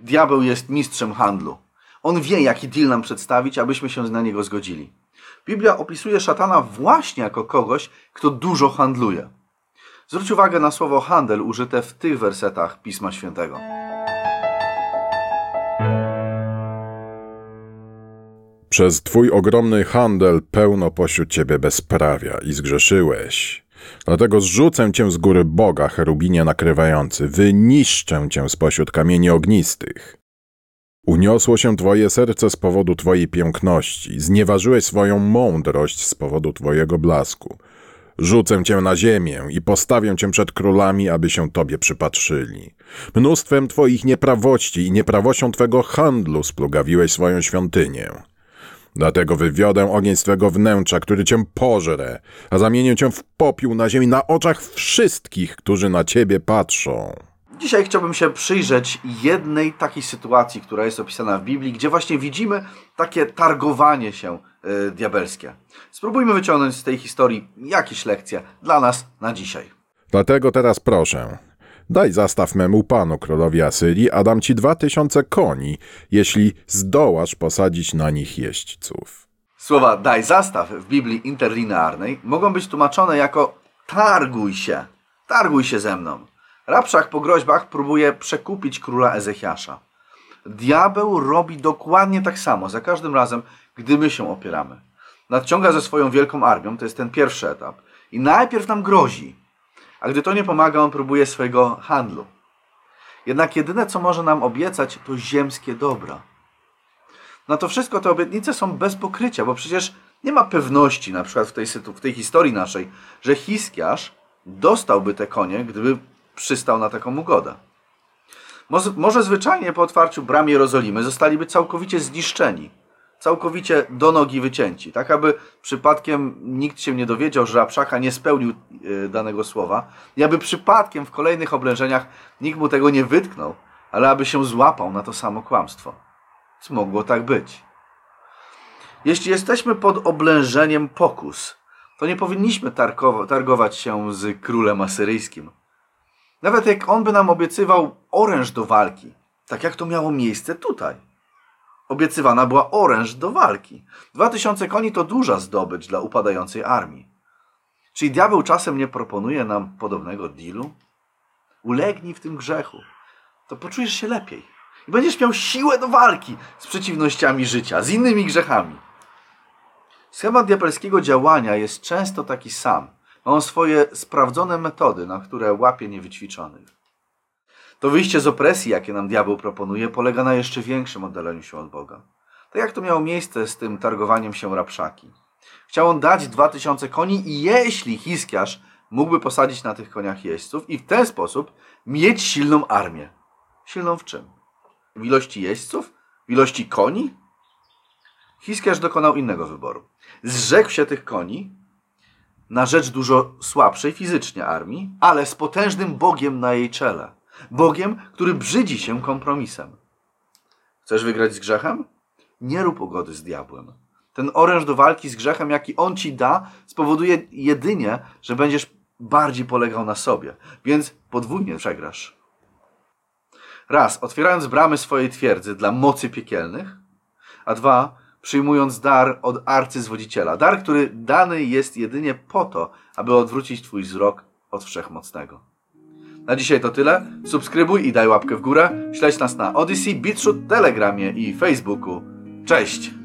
Diabeł jest mistrzem handlu. On wie, jaki deal nam przedstawić, abyśmy się na niego zgodzili. Biblia opisuje szatana właśnie jako kogoś, kto dużo handluje. Zwróć uwagę na słowo handel użyte w tych wersetach Pisma Świętego. Przez twój ogromny handel pełno pośród ciebie bezprawia i zgrzeszyłeś. Dlatego zrzucę cię z góry Boga, cherubinie nakrywający, wyniszczę cię spośród kamieni ognistych. Uniosło się twoje serce z powodu twojej piękności, znieważyłeś swoją mądrość z powodu twojego blasku. Rzucę cię na ziemię i postawię cię przed królami, aby się tobie przypatrzyli. Mnóstwem twoich nieprawości i nieprawością twego handlu splugawiłeś swoją świątynię. Dlatego wywiodę ogień z twego wnętrza, który cię pożre, a zamienię cię w popiół na ziemi na oczach wszystkich, którzy na ciebie patrzą. Dzisiaj chciałbym się przyjrzeć jednej takiej sytuacji, która jest opisana w Biblii, gdzie właśnie widzimy takie targowanie się y, diabelskie. Spróbujmy wyciągnąć z tej historii jakieś lekcje dla nas na dzisiaj. Dlatego teraz proszę, daj zastaw memu panu królowi Asyrii, a dam ci dwa tysiące koni, jeśli zdołasz posadzić na nich jeźdźców. Słowa daj zastaw w Biblii interlinearnej mogą być tłumaczone jako targuj się, targuj się ze mną. Rabszach po groźbach próbuje przekupić króla Ezechiasza. Diabeł robi dokładnie tak samo za każdym razem, gdy my się opieramy. Nadciąga ze swoją wielką armią, to jest ten pierwszy etap, i najpierw nam grozi, a gdy to nie pomaga, on próbuje swojego handlu. Jednak jedyne, co może nam obiecać, to ziemskie dobra. Na to wszystko te obietnice są bez pokrycia, bo przecież nie ma pewności, na przykład w tej, w tej historii naszej, że Hiskiarz dostałby te konie, gdyby przystał na taką ugodę. Może, zwyczajnie po otwarciu bram Jerozolimy zostaliby całkowicie zniszczeni, całkowicie do nogi wycięci, tak aby przypadkiem nikt się nie dowiedział, że Rabszacha nie spełnił e, danego słowa i aby przypadkiem w kolejnych oblężeniach nikt mu tego nie wytknął, ale aby się złapał na to samo kłamstwo. Co mogło tak być? Jeśli jesteśmy pod oblężeniem pokus, to nie powinniśmy targować się z królem asyryjskim. Nawet jak on by nam obiecywał oręż do walki, tak jak to miało miejsce tutaj. Obiecywana była oręż do walki. Dwa tysiące koni to duża zdobycz dla upadającej armii. Czy diabeł czasem nie proponuje nam podobnego dealu? Ulegnij w tym grzechu, to poczujesz się lepiej i będziesz miał siłę do walki z przeciwnościami życia, z innymi grzechami. Schemat diabelskiego działania jest często taki sam – ma on swoje sprawdzone metody, na które łapie niewyćwiczonych. To wyjście z opresji, jakie nam diabeł proponuje, polega na jeszcze większym oddaleniu się od Boga. Tak jak to miało miejsce z tym targowaniem się rapszaki. Chciał on dać dwa tysiące koni i jeśli Hiskiarz mógłby posadzić na tych koniach jeźdźców i w ten sposób mieć silną armię. Silną w czym? W ilości jeźdźców? W ilości koni? Hiskiarz dokonał innego wyboru. Zrzekł się tych koni na rzecz dużo słabszej fizycznie armii, ale z potężnym Bogiem na jej czele. Bogiem, który brzydzi się kompromisem. Chcesz wygrać z grzechem? Nie rób ugody z diabłem. Ten oręż do walki z grzechem, jaki on ci da, spowoduje jedynie, że będziesz bardziej polegał na sobie, więc podwójnie przegrasz. Raz, otwierając bramy swojej twierdzy dla mocy piekielnych, a dwa, przyjmując dar od arcyzwodziciela. Dar, który dany jest jedynie po to, aby odwrócić Twój wzrok od Wszechmocnego. Na dzisiaj to tyle. Subskrybuj i daj łapkę w górę. Śledź nas na Odyssey, BitChute, Telegramie i Facebooku. Cześć!